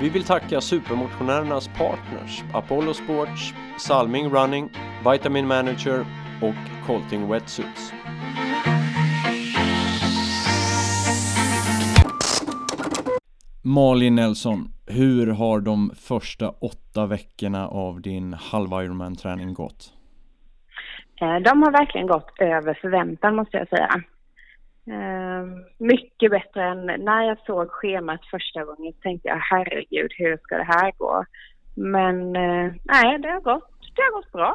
Vi vill tacka supermotionärernas partners Apollo Sports, Salming Running, Vitamin Manager och Colting Wetsuits. Malin Nelson, hur har de första åtta veckorna av din halv Ironman-träning gått? Eh, de har verkligen gått över förväntan måste jag säga. Eh, mycket bättre än när jag såg schemat första gången tänkte jag herregud hur ska det här gå? Men eh, nej, det har gått, det har gått bra.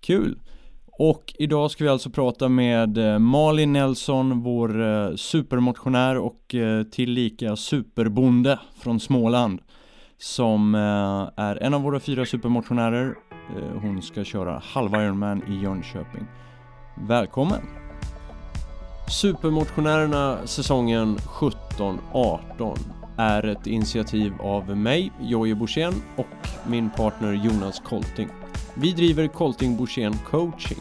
Kul! Och idag ska vi alltså prata med eh, Malin Nelson, vår eh, supermotionär och eh, tillika superbonde från Småland som är en av våra fyra supermotionärer. Hon ska köra halva Ironman i Jönköping. Välkommen! Supermotionärerna säsongen 17-18 är ett initiativ av mig, Jojje Borssén och min partner Jonas Kolting. Vi driver Colting Borssén coaching.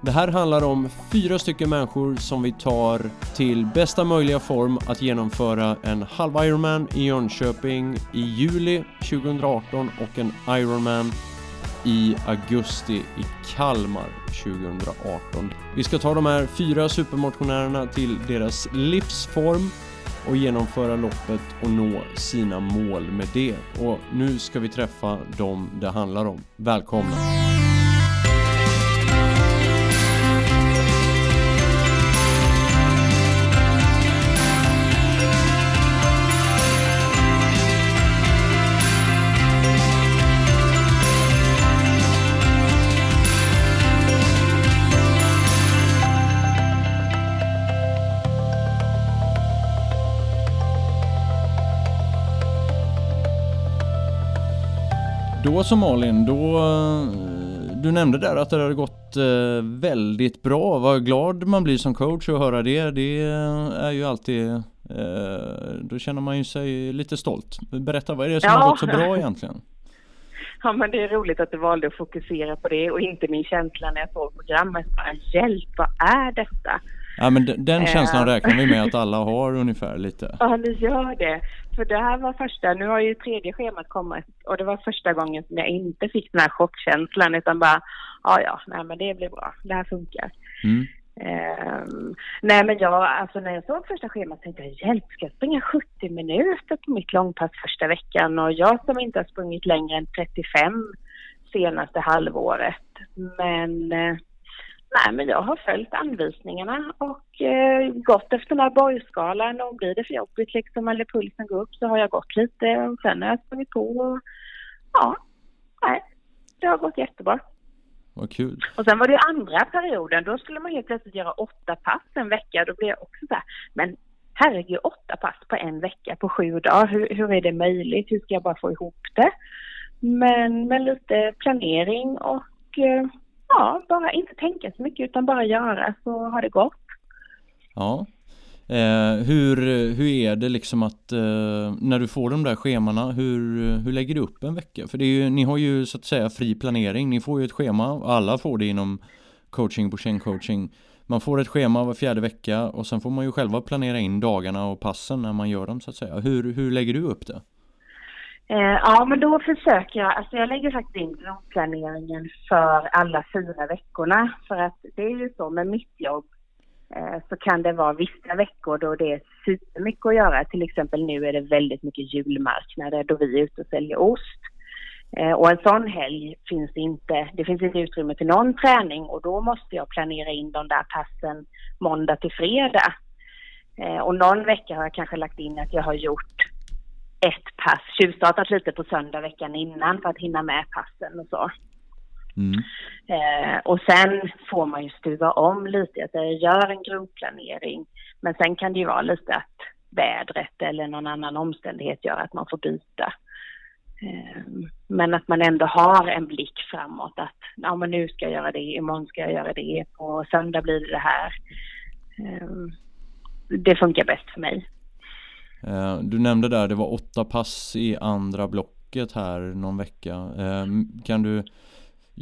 Det här handlar om fyra stycken människor som vi tar till bästa möjliga form att genomföra en halv Ironman i Jönköping i juli 2018 och en Ironman i augusti i Kalmar 2018. Vi ska ta de här fyra supermotionärerna till deras livsform och genomföra loppet och nå sina mål med det. Och nu ska vi träffa dem det handlar om. Välkomna! Då så Malin, då eh, du nämnde där att det hade gått eh, väldigt bra. Vad glad man blir som coach att höra det. Det är ju alltid eh, Då känner man ju sig lite stolt. Berätta, vad är det som ja. har gått så bra egentligen? Ja men det är roligt att du valde att fokusera på det och inte min känsla när jag såg programmet. Hjälp, vad är detta? Ja men den känslan räknar vi med att alla har ungefär lite. Ja, ni gör det. För det här var första, nu har ju tredje schemat kommit och det var första gången som jag inte fick den här chockkänslan utan bara, ja ja, nej men det blir bra, det här funkar. Mm. Um, nej men jag, alltså när jag såg första schemat tänkte jag, hjälp, ska jag springa 70 minuter på mitt långpass första veckan? Och jag som inte har sprungit längre än 35 senaste halvåret. Men uh, Nej, men jag har följt anvisningarna och eh, gått efter den här borgskalan och blir det för jobbigt liksom eller pulsen går upp så har jag gått lite och sen har jag sprungit på och ja, nej, det har gått jättebra. Vad kul. Och sen var det andra perioden, då skulle man helt plötsligt göra åtta pass en vecka. Då blev jag också så här, men herregud, åtta pass på en vecka på sju dagar, hur, hur är det möjligt? Hur ska jag bara få ihop det? Men med lite planering och eh, ja, bara inte tänka så mycket utan bara göra så har det gått. Ja. Eh, hur, hur är det liksom att eh, när du får de där schemana, hur, hur lägger du upp en vecka? För det är ju, ni har ju så att säga fri planering, ni får ju ett schema, alla får det inom coaching på coaching. Man får ett schema var fjärde vecka och sen får man ju själva planera in dagarna och passen när man gör dem så att säga. Hur, hur lägger du upp det? Eh, ja, men då försöker jag, alltså jag lägger faktiskt in grovplaneringen för alla fyra veckorna. För att det är ju så med mitt jobb eh, så kan det vara vissa veckor då det är supermycket att göra. Till exempel nu är det väldigt mycket julmarknader då vi är ute och säljer ost. Eh, och en sån helg finns det inte, det finns inte utrymme till någon träning och då måste jag planera in de där passen måndag till fredag. Eh, och någon vecka har jag kanske lagt in att jag har gjort ett pass, tjuvstartat lite på söndag veckan innan för att hinna med passen och så. Mm. Eh, och sen får man ju stuva om lite, att jag gör en grundplanering. Men sen kan det ju vara lite att vädret eller någon annan omständighet gör att man får byta. Eh, men att man ändå har en blick framåt att ja, men nu ska jag göra det, imorgon ska jag göra det, på söndag blir det det här. Eh, det funkar bäst för mig. Eh, du nämnde där, det var åtta pass i andra blocket här någon vecka. Eh, kan du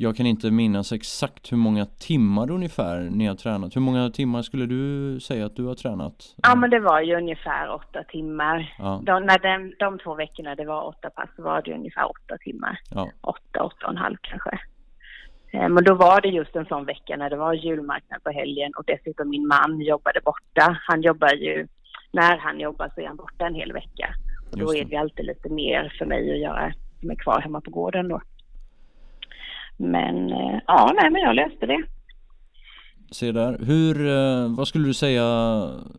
jag kan inte minnas exakt hur många timmar ungefär ni har tränat. Hur många timmar skulle du säga att du har tränat? Ja, men det var ju ungefär åtta timmar. Ja. De, när den, de två veckorna det var åtta pass var det ungefär åtta timmar. Ja. Åtta, åtta och en halv kanske. Eh, men då var det just en sån vecka när det var julmarknad på helgen och dessutom min man jobbade borta. Han jobbar ju, när han jobbar så är han borta en hel vecka. Och då är det alltid lite mer för mig att göra som är kvar hemma på gården då. Men eh, ja, nej men jag löste det. Se där. Hur, eh, vad skulle du säga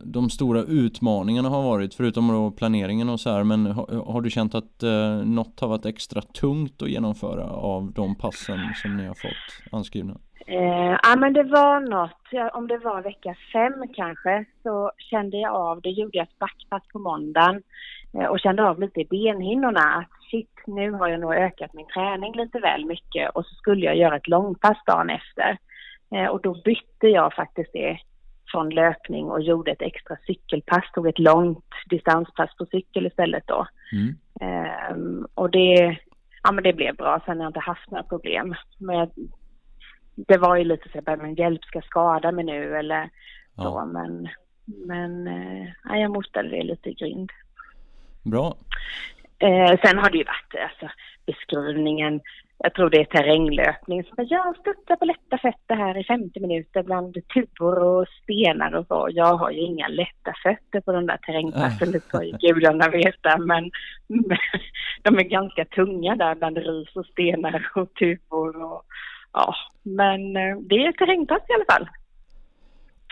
de stora utmaningarna har varit förutom då planeringen och så här men har, har du känt att eh, något har varit extra tungt att genomföra av de passen som ni har fått anskrivna? Eh, ja men det var något, om det var vecka fem kanske så kände jag av, det gjorde jag ett backpass på måndagen eh, och kände av lite i benhinnorna att shit nu har jag nog ökat min träning lite väl mycket och så skulle jag göra ett långpass dagen efter. Eh, och då bytte jag faktiskt det från löpning och gjorde ett extra cykelpass, tog ett långt distanspass på cykel istället då. Mm. Um, och det, ja men det blev bra, sen har jag inte haft några problem. Men det var ju lite så att men hjälp ska skada mig nu eller ja. så, men, men ja, jag motade det lite i grind. Bra. Uh, sen har det ju varit alltså, beskrivningen jag tror det är terränglöpning. Så jag studsar på lätta fötter här i 50 minuter bland tubor och stenar och så. Jag har ju inga lätta fötter på de där terrängpassen, det ska ju gudarna veta. Men, men de är ganska tunga där bland ris och stenar och tubor. Och, ja, men eh, det är terrängpass i alla fall.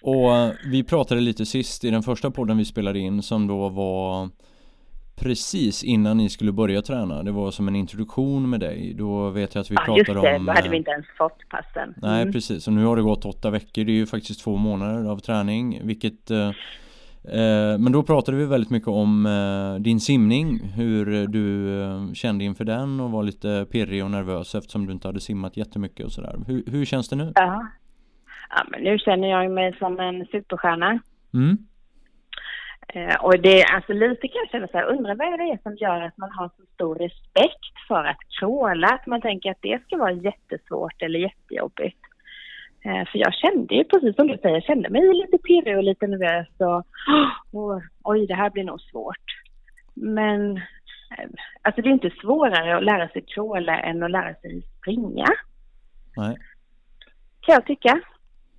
Och eh, vi pratade lite sist i den första podden vi spelade in som då var precis innan ni skulle börja träna. Det var som en introduktion med dig. Då vet jag att vi ja, pratade just det. om... då hade vi inte ens fått passen. Mm. Nej, precis. Och nu har det gått åtta veckor. Det är ju faktiskt två månader av träning, vilket eh, eh, men då pratade vi väldigt mycket om eh, din simning, hur du eh, kände inför den och var lite pirrig och nervös eftersom du inte hade simmat jättemycket och sådär. Hur, hur känns det nu? Ja. ja, men nu känner jag mig som en superstjärna. Mm. Eh, och det är alltså lite kan jag känna så här, undrar vad det är som gör att man har så stor respekt för att crawla, att man tänker att det ska vara jättesvårt eller jättejobbigt. Eh, för jag kände ju precis som du säger, jag kände mig lite pirrig och lite nervös och oh, oj, det här blir nog svårt. Men eh, alltså det är inte svårare att lära sig crawla än att lära sig springa. Nej. Kan jag tycka.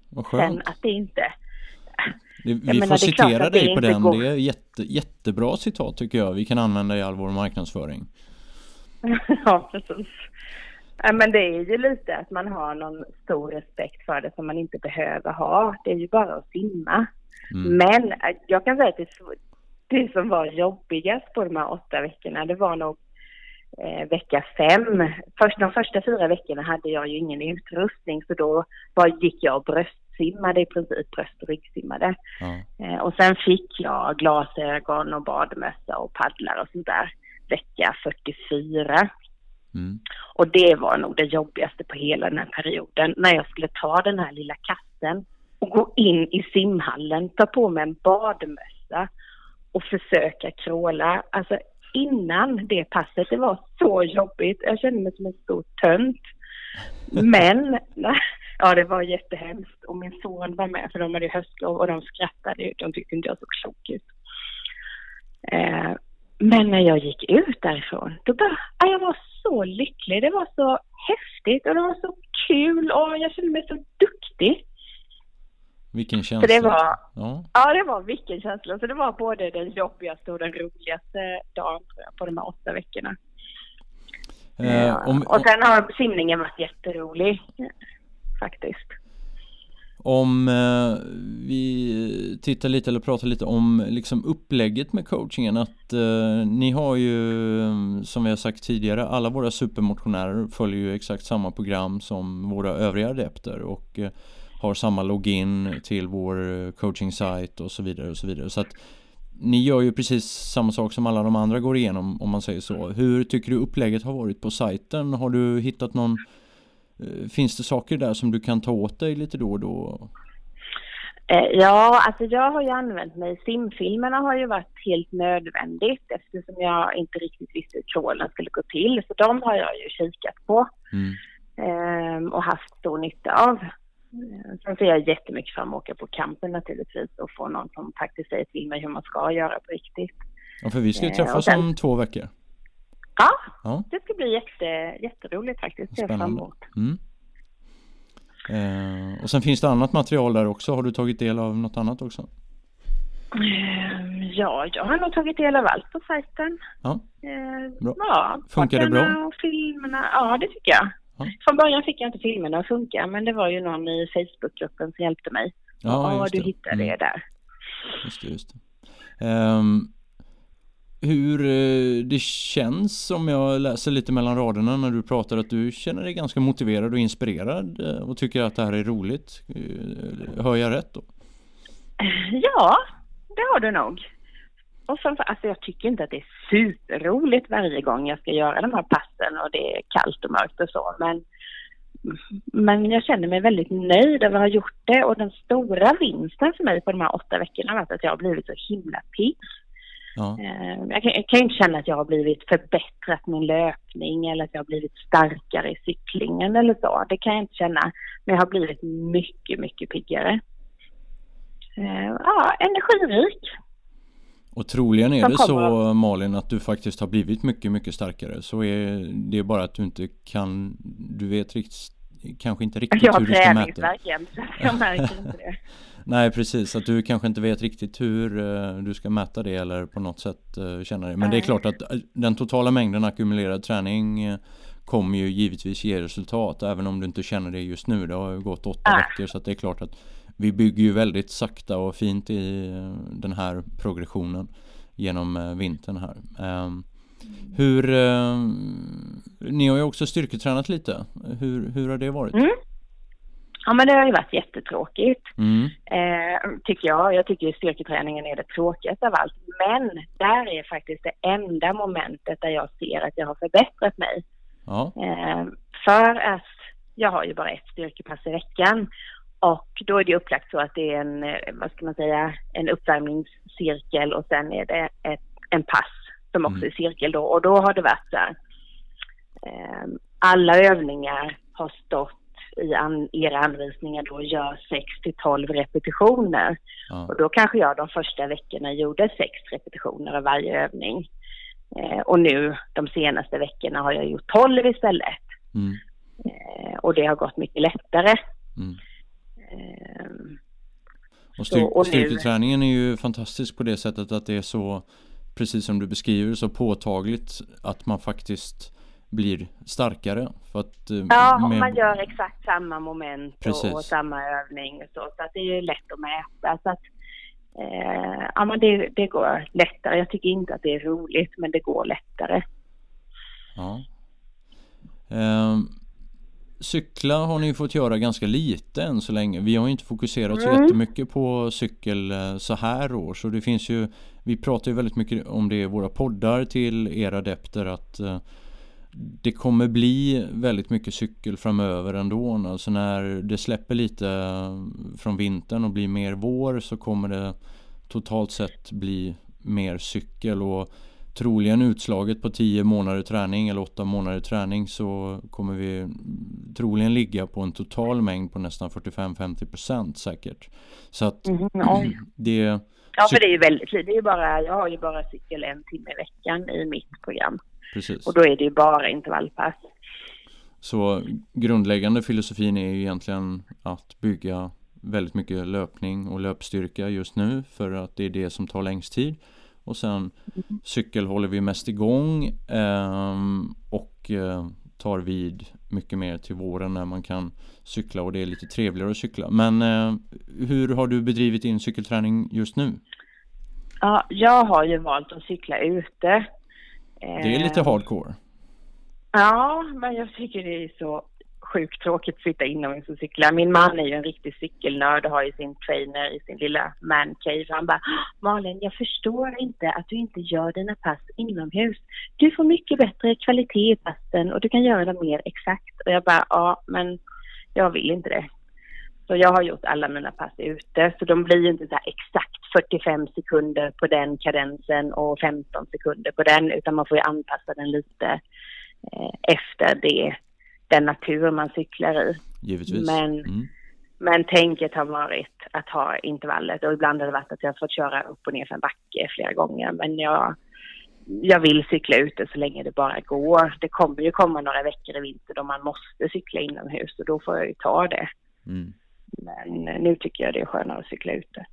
Vad skönt. Sen att det inte det, vi menar, får citera dig på den. Går. Det är jätte, jättebra citat tycker jag. Vi kan använda i all vår marknadsföring. ja, precis. Ja, men det är ju lite att man har någon stor respekt för det som man inte behöver ha. Det är ju bara att simma. Mm. Men äh, jag kan säga att det, det som var jobbigast på de här åtta veckorna, det var nog eh, vecka fem. Först, de första fyra veckorna hade jag ju ingen utrustning så då var, gick jag bröst simmade i princip, bröst och ryggsimmade. Ja. Eh, och sen fick jag glasögon och badmössa och paddlar och sånt där vecka 44. Mm. Och det var nog det jobbigaste på hela den här perioden, när jag skulle ta den här lilla kassen och gå in i simhallen, ta på mig en badmössa och försöka kråla. Alltså innan det passet, det var så jobbigt. Jag kände mig som en stor tönt. Men Ja, det var jättehemskt. Och min son var med för de hade höstlov och de skrattade. De tyckte inte jag såg klok ut. Eh, men när jag gick ut därifrån, då bara, ah, jag var så lycklig. Det var så häftigt och det var så kul och jag kände mig så duktig. Vilken känsla. Så det var, ja. ja, det var vilken känsla. Så det var både den jobbigaste och den roligaste dagen jag, på de här åtta veckorna. Eh, om, och sen har simningen varit jätterolig faktiskt. Om eh, vi tittar lite eller pratar lite om liksom upplägget med coachingen att eh, ni har ju som vi har sagt tidigare alla våra supermotionärer följer ju exakt samma program som våra övriga adepter och eh, har samma login till vår eh, coaching site och så vidare och så vidare så att ni gör ju precis samma sak som alla de andra går igenom om man säger så. Hur tycker du upplägget har varit på sajten? Har du hittat någon finns det saker där som du kan ta åt dig lite då och då? Eh, ja, alltså jag har ju använt mig, simfilmerna har ju varit helt nödvändigt eftersom jag inte riktigt visste hur crawlen skulle gå till. Så de har jag ju kikat på. Mm. eh, och haft stor nytta av. Eh, sen ser jag jättemycket fram emot att åka på campen naturligtvis och få någon som faktiskt säger till mig hur man ska göra på riktigt. Ja, för vi ska ju Eh, träffas sen- om två veckor. Ja, Ja, det ska bli jätte, jätteroligt faktiskt. Ser jag fram spännande. emot. Mm. Eh, och sen finns det annat material där också. Har du tagit del av något annat också? Ehm, Ja, jag har nog tagit del av allt på sajten. Ja, Eh, Bra. Ja, Funkar det bra? Och filmerna, ja det tycker jag. Ja. Från början fick jag inte filmerna att funka men det var ju någon i Facebookgruppen som hjälpte mig. ja Ja, du det. hittade Mm. det där. Just det, just det. Ehm, hur eh, det känns om jag läser lite mellan raderna när du pratar att du känner dig ganska motiverad och inspirerad eh, och tycker att det här är roligt. Eh, hör jag rätt då? Ja, det har du nog. Och framför, alltså jag tycker inte att det är superroligt varje gång jag ska göra de här passen och det är kallt och mörkt och så. Men, men jag känner mig väldigt nöjd över att ha gjort det och den stora vinsten för mig på de här åtta veckorna har varit att jag har blivit så himla pigg. Ja, Eh, Jag kan, jag kan inte känna att jag har blivit förbättrat min löpning eller att jag har blivit starkare i cyklingen eller så. Det kan jag inte känna. Men jag har blivit mycket, mycket piggare. Eh, Ja, energirik. och troligen är det så Malin att du faktiskt har blivit mycket, mycket starkare. Så är det bara att du inte kan, du vet riktigt, kanske inte riktigt Jag har hur du ska mäta det. träningsvärk jämt jag märker inte det. Nej precis, att du kanske inte vet riktigt hur eh, du ska mäta det eller på något sätt eh, känna det. Men det är Nej. klart att eh, den totala mängden ackumulerad träning kommer ju givetvis ge resultat även om du inte känner det just nu. Det har ju gått åtta Ah. veckor så att det är klart att vi bygger ju väldigt sakta och fint i den här progressionen genom vintern här. Ehm, hur, ni har ju också styrketränat lite. Hur, hur har det varit? Mm. Ja, men det har ju varit jättetråkigt. Mm. Eh, tycker jag. Jag tycker ju styrketräningen är det tråkigaste av allt. Men där är faktiskt det enda momentet där jag ser att jag har förbättrat mig. Ja, Eh, för att jag har ju bara ett styrkepass i veckan. Och då är det upplagt så att det är en, eh, vad ska man säga, en uppvärmningscirkel och sen är det ett, en pass som också Mm. är cirkel då. Och då har det varit så här. Eh, alla övningar har stått i an, era anvisningar då gör 6 till 12 repetitioner. ja, Och då kanske jag de första veckorna gjorde sex repetitioner av varje övning. Eh, och nu de senaste veckorna har jag gjort 12 istället. mm, Eh, och det har gått mycket lättare. mm. Eh, Och Så, styr- och styrketräningen är ju fantastisk på det sättet att det är så Precis som du beskriver så påtagligt att man faktiskt blir starkare för att eh, ja, om med- man gör exakt samma moment och, och samma övning och så. Så att det är ju lätt att mäta. Så att, eh, ja, men det, det går lättare. Jag tycker inte att det är roligt, men det går lättare. Ja. Ehm, cykla har ni fått göra ganska lite än så länge. Vi har inte fokuserat så Mm. jättemycket på cykel eh, så här år. Så det finns ju Vi pratar ju väldigt mycket om det i våra poddar till er adepter att eh, det kommer bli väldigt mycket cykel framöver ändå. Alltså när det släpper lite eh, från vintern och blir mer vår så kommer det totalt sett bli mer cykel och troligen utslaget på 10 månader träning eller 8 månader träning så kommer vi troligen ligga på en total mängd på nästan 45-50% säkert. Så att oj. det Ja, för det är ju väldigt. Det är ju bara, jag har ju bara cykel en timme i veckan i mitt program. Precis. Och då är det ju bara intervallpass. Så grundläggande filosofin är ju egentligen att bygga väldigt mycket löpning och löpstyrka just nu för att det är det som tar längst tid. Och sen cykel håller vi mest igång ehm, och eh, tar vid mycket mer till våren när man kan cykla och det är lite trevligare att cykla. Men eh, hur har du bedrivit din cykelträning just nu? Ja, jag har ju valt att cykla ute. Det är lite Eh, hardcore. Ja, men jag tycker det är så sjukt tråkigt att sitta inomhus och cykla. Min man är ju en riktig cykelnörd och har ju sin trainer i sin lilla mancave. Han bara, Malin, jag förstår inte att du inte gör dina pass inomhus. Du får mycket bättre kvalitet i passen och du kan göra dem mer exakt. Och jag bara, ja, men jag vill inte det. Så jag har gjort alla mina pass ute, så de blir ju inte så här exakt 45 sekunder på den kadensen och 15 sekunder på den, utan man får ju anpassa den lite eh, efter det den natur man cyklar i. Givetvis. Men, mm. men tänket har varit att ha intervallet och ibland har det varit att jag har fått köra upp och ner för en backe flera gånger. Men jag, jag vill cykla ute så länge det bara går. Det kommer ju komma några veckor i vinter då man måste cykla inomhus och då får jag ju ta det. Mm. Men nu tycker jag det är skönare att cykla ute.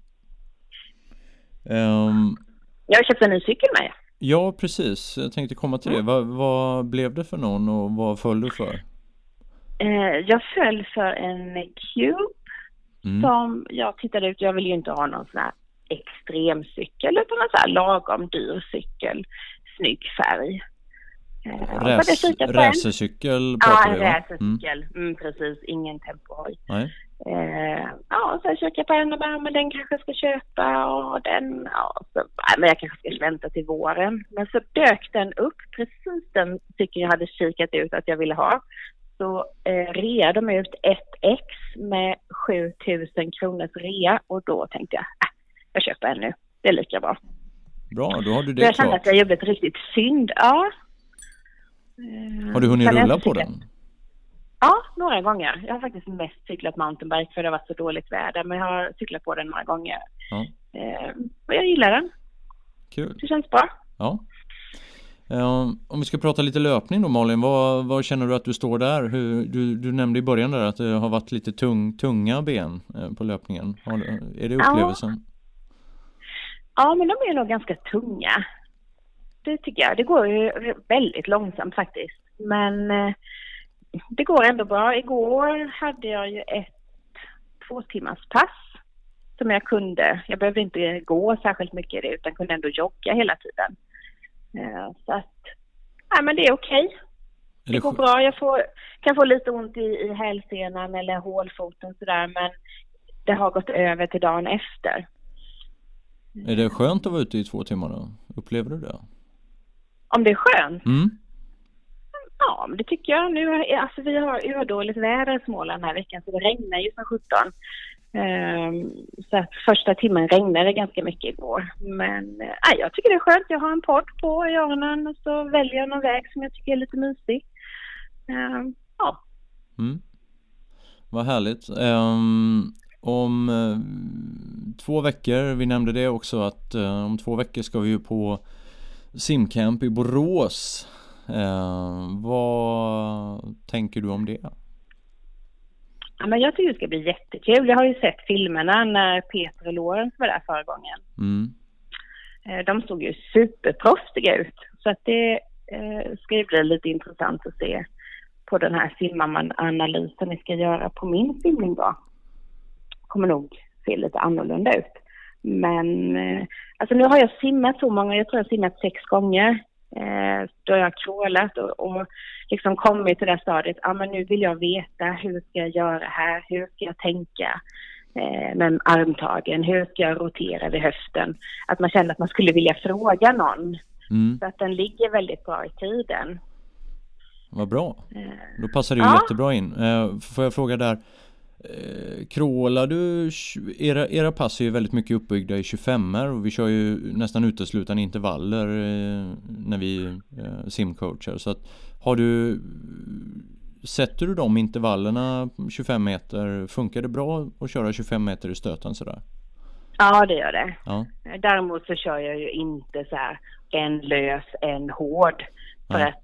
Um, jag har köpt en ny cykel med. Ja, precis. Jag tänkte komma till det. Mm. Vad, vad blev det för någon och vad föll du för? Eh, jag föll för en Cube mm. som jag tittade ut. Jag vill ju inte ha någon sån här extremcykel utan en sån här lagom dyr cykel. Snygg färg. Eh, racercykel pratar vi Ja, en racercykel. Mm. Mm, precis. Ingen tempohoj. Nej. Eh, ja, så jag kikade på den och bara, men den kanske ska köpa och den, ja, så, men jag kanske ska vänta till våren. Men så dök den upp, precis den cykeln jag hade kikat ut att jag ville ha. Så eh, rea de ut ett ex med 7000 kronors rea och då tänkte jag, äh, jag köper en nu. Det är lika bra. Bra, då har du det Jag kände att jag gjorde ett riktigt synd, ja. Har du hunnit rulla på den? Ja, några gånger. Jag har faktiskt mest cyklat mountainbike för det har varit så dåligt väder. Men jag har cyklat på den några gånger. Ja. Eh, och jag gillar den. Kul. Det känns bra. Ja. Eh, om vi ska prata lite löpning då Malin, vad, vad känner du att du står där? Hur, du, du nämnde i början där att det har varit lite tung, tunga ben eh, på löpningen. Är det upplevelsen? Ja. ja, men de är nog ganska tunga. Det tycker jag. Det går ju väldigt långsamt faktiskt. Men eh, det går ändå bra. Igår hade jag ju ett två timmars pass som jag kunde. Jag behövde inte gå särskilt mycket i det utan kunde ändå jogga hela tiden. Eh, så att, ja men det är okej. Okay. Det, det går bra. Jag får, kan få lite ont i, i hälsenan eller hålfoten sådär men det har gått över till dagen efter. Är det skönt att vara ute i två timmar då? Upplever du det? Om det är skönt? Mm. Ja, men det tycker jag. Nu, alltså, vi har urdåligt väder i Småland den här veckan så det regnar ju som sjutton. Um, så att första timmen regnade ganska mycket igår. Men äh, jag tycker det är skönt. Jag har en podd på i öronen och så väljer jag någon väg som jag tycker är lite mysig. Um, ja. Mm. Vad härligt. Um, om uh, två veckor, vi nämnde det också att uh, om två veckor ska vi ju på simcamp i Borås. Eh, vad tänker du om det? Ja, men jag tycker det ska bli jättekul. Jag har ju sett filmerna när Peter och Lorenz var där förra gången. Mm. Eh, de såg ju superproffsiga ut. Så att det eh, ska ju bli lite intressant att se på den här simanalysen ni ska göra på min simning då. Kommer nog se lite annorlunda ut. Men alltså nu har jag simmat så många, jag tror jag har simmat sex gånger. Eh, då har jag crawlat och, och liksom kommit till det stadiet, ja ah, men nu vill jag veta hur ska jag göra här, hur ska jag tänka eh, med armtagen, hur ska jag rotera vid höften? Att man känner att man skulle vilja fråga någon. Mm. Så att den ligger väldigt bra i tiden. Vad bra. Eh, Då passar ju ja. jättebra in. Eh, får jag fråga där, Eh, crawlar du, era, era pass är ju väldigt mycket uppbyggda i 25 och vi kör ju nästan uteslutande intervaller eh, när vi eh, simcoachar. Så att har du Sätter du de intervallerna 25 meter, funkar det bra att köra 25 meter i stöten sådär? Ja det gör det. Ja. Däremot så kör jag ju inte så här en lös, en hård. För Nej. att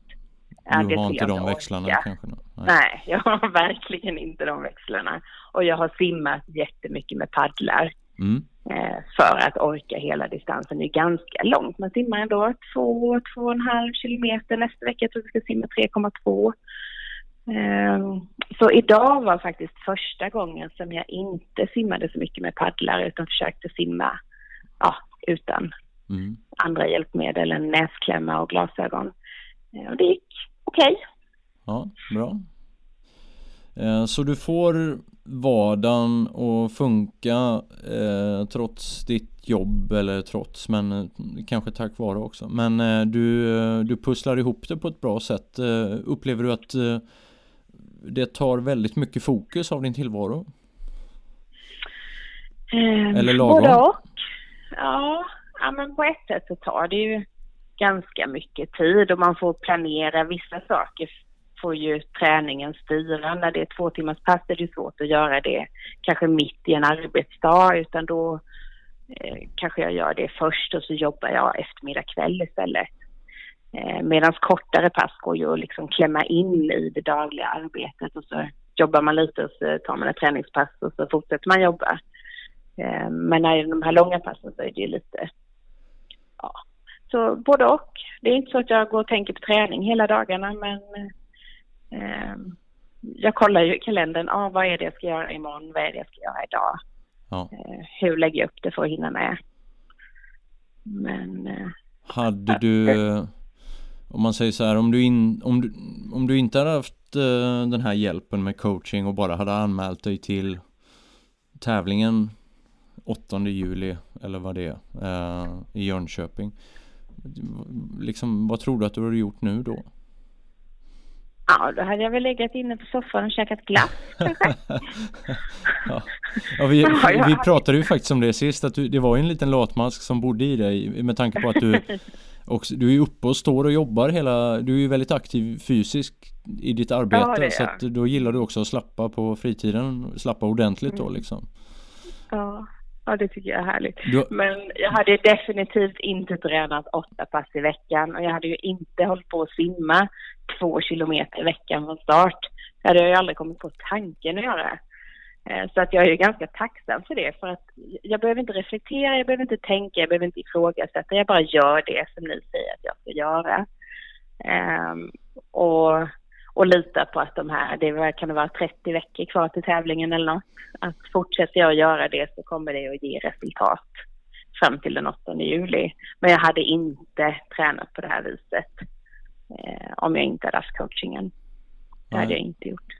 Du har inte de växlarna orka. kanske? Nej. Nej, jag har verkligen inte de växlarna. Och jag har simmat jättemycket med paddlar. Mm. Eh, för att orka hela distansen. Det är ganska långt. Man simmar ändå två, två och en halv kilometer. Nästa vecka tror jag vi ska simma 3,2. Eh, så idag var faktiskt första gången som jag inte simmade så mycket med paddlar utan försökte simma ja, utan mm. andra hjälpmedel än näsklämma och glasögon. Eh, och det gick okej. Okay. Ja, bra. Eh, så du får vardagen att funka eh, trots ditt jobb eller trots men eh, kanske tack vare också. Men eh, du, eh, du pusslar ihop det på ett bra sätt. Eh, upplever du att det tar väldigt mycket fokus av din tillvaro? eller lagom? Både och. Ja, ja, men på ett sätt så tar det ju ganska mycket tid och man får planera vissa saker får ju träningen styra. När det är två timmars pass är det svårt att göra det kanske mitt i en arbetsdag utan då eh, kanske jag gör det först och så jobbar jag eftermiddag kväll istället. Eh, Medan kortare pass går ju att liksom klämma in i det dagliga arbetet och så jobbar man lite och så tar man ett träningspass och så fortsätter man jobba. Eh, men när det är de här långa passen så är det ju lite, ja, så både och. Det är inte så att jag går och tänker på träning hela dagarna men eh, jag kollar ju kalendern, ah, vad är det jag ska göra imorgon, vad är det jag ska göra idag? Ja. Eh, hur lägger jag upp det för att hinna med? Men... Eh, Hade du, om man säger så här, om du, in, om du, om du inte hade haft uh, den här hjälpen med coaching och bara hade anmält dig till tävlingen 8 juli eller vad det är uh, i Jönköping liksom, vad tror du att du hade gjort nu då? Ja, då hade jag väl legat inne på soffan och käkat glass kanske. ja. ja, vi, vi pratade ju faktiskt om det sist, att du, det var ju en liten latmask som bodde i dig med tanke på att du också, du är uppe och står och jobbar hela, du är ju väldigt aktiv fysiskt i ditt arbete ja, så att då gillar du också att slappa på fritiden, slappa ordentligt då mm. liksom. Ja, Ja, det tycker jag är härligt. Du... Men jag hade definitivt inte tränat åtta pass i veckan och jag hade ju inte hållit på att simma två kilometer i veckan från start. Det hade jag ju aldrig kommit på tanken att göra. Eh, så att jag är ganska tacksam för det, för att jag behöver inte reflektera, jag behöver inte tänka, jag behöver inte ifrågasätta, jag bara gör det som ni säger att jag ska göra. Um, och och lita på att de här, det kan det vara 30 veckor kvar till tävlingen eller något, att fortsätter jag göra det så kommer det att ge resultat fram till den 8 juli. Men jag hade inte tränat på det här viset eh, om jag inte hade haft coachingen. Det Nej. hade jag inte gjort.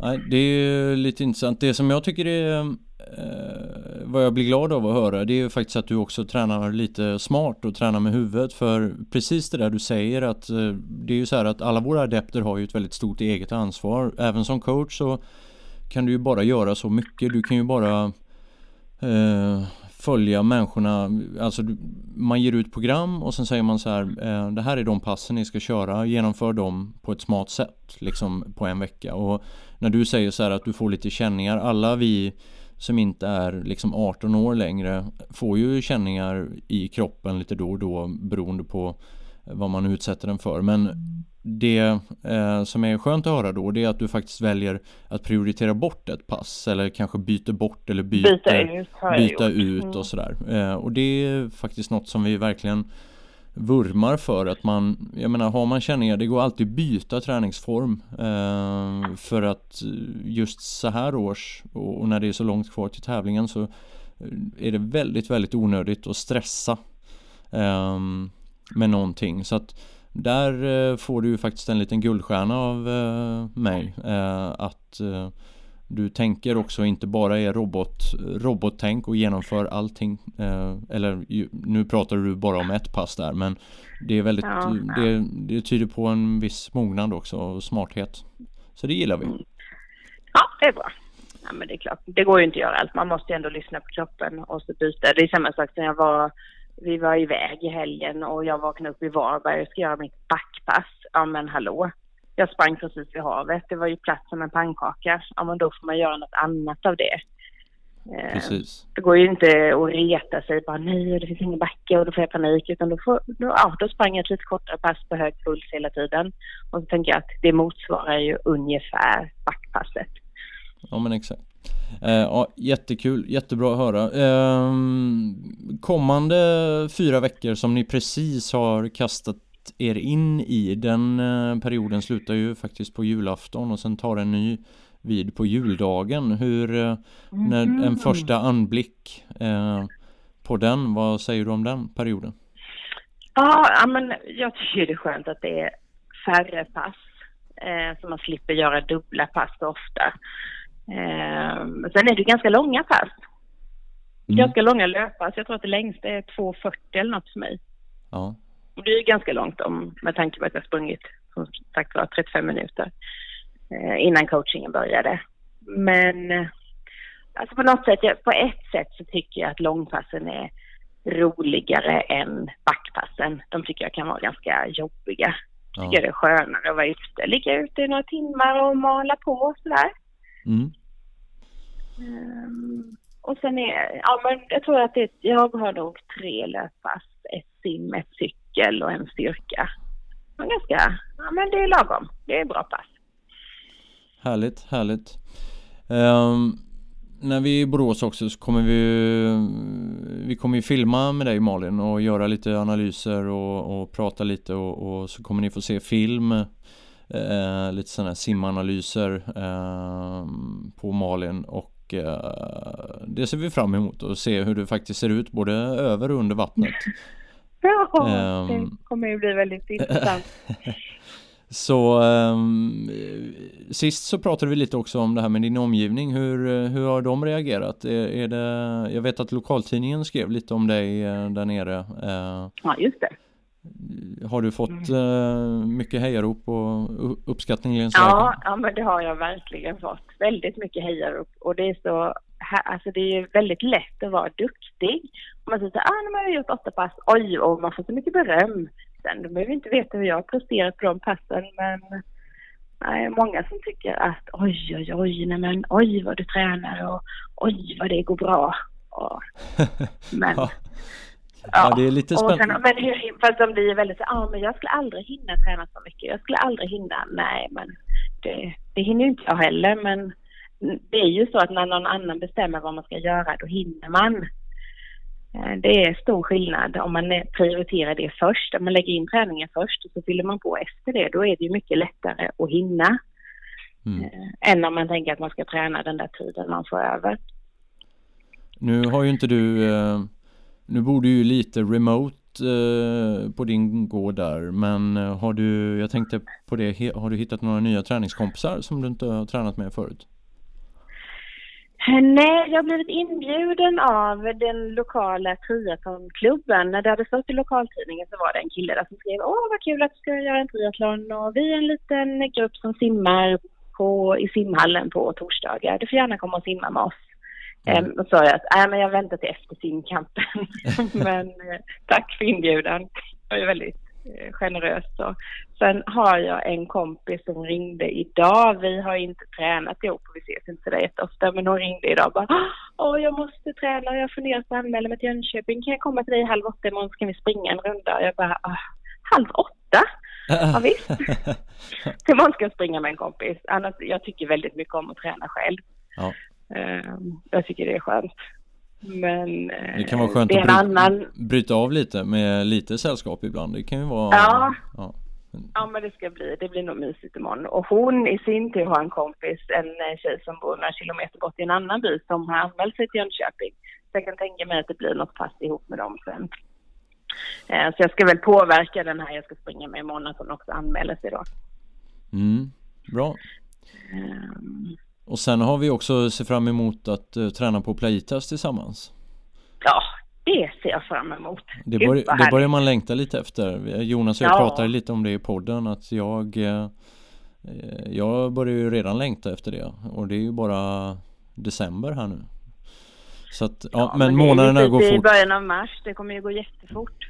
Nej, det är lite intressant. Det som jag tycker är Eh, vad jag blir glad av att höra det är ju faktiskt att du också tränar lite smart och tränar med huvudet för precis det där du säger att eh, det är ju så här att alla våra adepter har ju ett väldigt stort eget ansvar. Även som coach så kan du ju bara göra så mycket. Du kan ju bara eh, följa människorna. Alltså man ger ut program och sen säger man så här. Eh, det här är de passen ni ska köra. Genomför dem på ett smart sätt. Liksom på en vecka. Och när du säger så här att du får lite känningar. Alla vi som inte är liksom 18 år längre får ju känningar i kroppen lite då och då beroende på vad man utsätter den för. Men det eh, som är skönt att höra då det är att du faktiskt väljer att prioritera bort ett pass eller kanske byter bort eller byter, byta ut, byta ut och mm. sådär. Eh, och det är faktiskt något som vi verkligen vurmar för att man, jag menar har man känningar, det går alltid byta träningsform eh, för att just så här års och, när det är så långt kvar till tävlingen så eh, är det väldigt, väldigt onödigt att stressa eh, med någonting. Så att där eh, får du ju faktiskt en liten guldstjärna av eh, mig eh, att eh, du tänker också inte bara är robot, robottänk och genomför allting. Eh, eller nu pratar du bara om ett pass där men det är väldigt, ja. det, det tyder på en viss mognad också och smarthet. Så det gillar vi. Mm. Ja, det är bra. Ja, men det är klart, det går ju inte att göra allt. Man måste ju ändå lyssna på kroppen och så byta. Det är samma sak som jag var, vi var iväg i helgen och jag vaknade upp i Varberg och ska göra mitt backpass. Ja men hallå, jag sprang precis vid havet. Det var ju plats som en pannkaka. Ja, men då får man göra något annat av det. Eh, precis. Det går ju inte att reta sig bara nej, det finns ingen backe och då får jag panik. Utan då, får, då, ja, då sprang jag ett lite kortare pass på hög puls hela tiden. Och så tänker jag att det motsvarar ju ungefär backpasset. Ja men exakt. Eh, ja, jättekul, jättebra att höra. Eh, kommande fyra veckor som ni precis har kastat er in i. Den eh, perioden slutar ju faktiskt på julafton och sen tar en ny vid på juldagen. Hur, eh, när en första anblick eh, på den, vad säger du om den perioden? Ja, men jag tycker det är skönt att det är färre pass. Eh, så man slipper göra dubbla pass så ofta. Eh, sen är det ganska långa pass. Mm. Ganska långa löppass. Jag tror att det längsta är 2.40 eller något för mig. Ja. Och det är ganska långt om, med tanke på att jag sprungit som sagt var 35 minuter eh, innan coachingen började. Men eh, alltså på något sätt, på ett sätt så tycker jag att långpassen är roligare än backpassen. De tycker jag kan vara ganska jobbiga. Ja. Tycker det är skönare att vara ute, ligga ute i några timmar och mala på sådär. Mm. Um, och sen är, ja men jag tror att det, jag har nog tre löppass, ett sim, ett cykel och en styrka. Men ganska, ja men det är lagom, det är bra pass. Härligt, härligt. Um, när vi är i Borås också så kommer vi Vi kommer ju filma med dig Malin och göra lite analyser och, och prata lite och, och, så kommer ni få se film eh, Lite sådana här simanalyser eh, på Malin och eh, det ser vi fram emot och se hur det faktiskt ser ut både över och under vattnet. Ja, um, det kommer ju bli väldigt intressant. Så um, sist så pratade vi lite också om det här med din omgivning. Hur, hur har de reagerat? Är, är det, jag vet att lokaltidningen skrev lite om dig uh, där nere. Uh, ja, just det. Har du fått uh, mycket hejarop och uppskattning längs ja, ja, men det har jag verkligen fått. Väldigt mycket hejarop och det är så Alltså det är väldigt lätt att vara duktig. Man säger så ah, nu har jag gjort åtta pass, oj, och man får så mycket beröm sen. Behöver inte veta hur jag har presterat på de passen men nej, många som tycker att oj, oj, oj, nej men oj vad du tränar och oj vad det går bra. Och, men ja. Ja, det är lite spännande. Sen, men fast de blir väldigt så, ja men jag skulle aldrig hinna träna så mycket. Jag skulle aldrig hinna, nej men det, det hinner inte jag heller men det är ju så att när någon annan bestämmer vad man ska göra då hinner man. Eh, det är stor skillnad om man prioriterar det först, om man lägger in träningen först och så fyller man på efter det. Då är det ju mycket lättare att hinna. Mm. Eh, än om man tänker att man ska träna den där tiden man får över. Nu har ju inte du, eh, nu bor du ju lite remote på din gård där men har du, jag tänkte på det, har du hittat några nya träningskompisar som du inte har tränat med förut? Nej, jag har blivit inbjuden av den lokala triathlonklubben. När det hade stått i lokaltidningen så var det en kille där som skrev Åh, vad kul att du ska göra en triathlon och vi är en liten grupp som simmar på, i simhallen på torsdagar. Du får gärna komma och simma med oss. Mm. Um, och sa jag att äh, men jag väntar till efter simkampen. men eh, tack för inbjudan. Det var väldigt generöst. Och sen har jag en kompis som ringde idag. Vi har inte tränat ihop och vi ses inte sådär jätteofta. Men hon ringde idag och bara Åh, jag måste träna. Jag funderar på att anmäla mig till Jönköping. Kan jag komma till dig halv åtta imorgon så kan vi springa en runda? Och jag bara Halv åtta? Ja visst. Imorgon ska jag springa med en kompis. Annars, jag tycker väldigt mycket om att träna själv. Ja. Ehm, jag tycker det är skönt. Men det kan vara skönt att bry annan... bryta av lite med lite sällskap ibland. Det kan ju vara... Ja. ja. Ja men det ska bli, det blir nog mysigt imorgon. Och hon i sin tur har en kompis, en eh, tjej som bor några kilometer bort i en annan by som har anmält sig till Jönköping. Så jag kan tänka mig att det blir något pass ihop med dem sen. Eh, så jag ska väl påverka den här jag ska springa med imorgon att hon också anmäler sig då. Mm, bra. Och sen har vi också sett fram emot att uh, träna på Playitas tillsammans. Ja, det ser jag fram emot. Det, bör, det börjar man längta lite efter. Jonas och jag ja. pratade lite om det i podden att jag uh, Jag börjar ju redan längta efter det och det är ju bara December här nu. Så att, ja, ja men, men månaderna går fort. i början av mars, det kommer ju gå jättefort.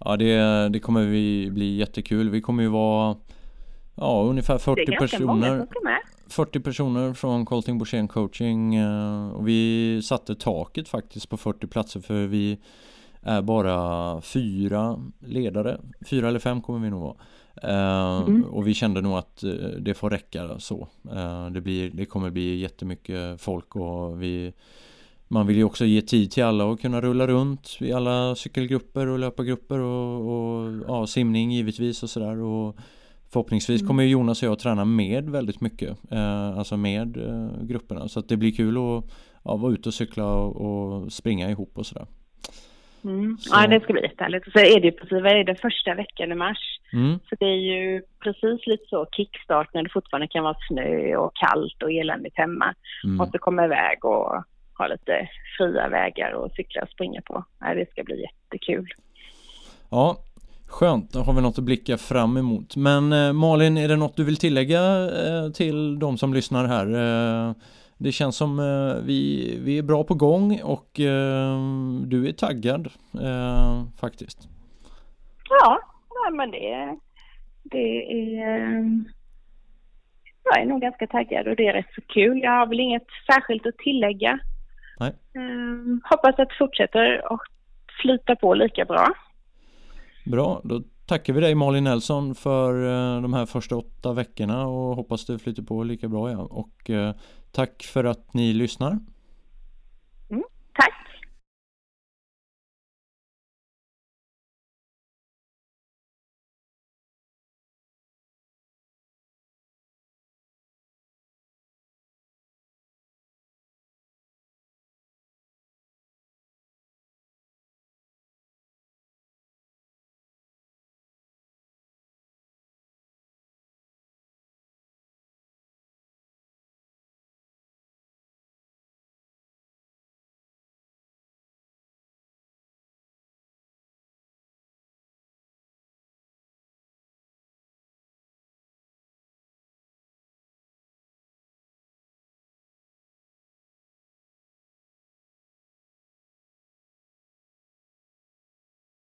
Ja det, det kommer vi bli jättekul. Vi kommer ju vara Ja ungefär 40 personer. Det är ganska personer. många som ska med. 40 personer från Colting Borssén coaching eh, och vi satte taket faktiskt på 40 platser för vi är bara fyra ledare. Fyra eller fem kommer vi nog vara. Eh, mm. Och vi kände nog att eh, det får räcka så. Det, blir, det kommer bli jättemycket folk och vi man vill ju också ge tid till alla och kunna rulla runt i alla cykelgrupper och löpargrupper och, och ja, simning givetvis och sådär. Och Förhoppningsvis mm. kommer Jonas och jag att träna med väldigt mycket. Eh, alltså med eh, grupperna. Så det blir kul att ja, vara ute och cykla och, och springa ihop och sådär. Mm. Så. Ja, det ska bli jättehärligt. Så är det ju precis, vad är det, första veckan i mars. Mm. Så det är ju precis lite så kickstart när det fortfarande kan vara snö och kallt och eländigt hemma. Mm. Måste komma iväg och ha lite fria vägar och cykla och springa på. Ja, det ska bli jättekul. Ja, Skönt, då har vi något att blicka fram emot. Men eh, Malin, är det något du vill tillägga eh, till de som lyssnar här? Eh, det känns som eh, vi, vi är bra på gång och eh, du är taggad eh, faktiskt. Ja, men det, det är... Jag är nog ganska taggad och det är rätt så kul. Jag har väl inget särskilt att tillägga. Nej. Hoppas att det fortsätter och flyta på lika bra. Bra, då tackar vi dig Malin Nelson för eh, de här första åtta veckorna och hoppas det flyter på lika bra ja. Och eh, tack för att ni lyssnar.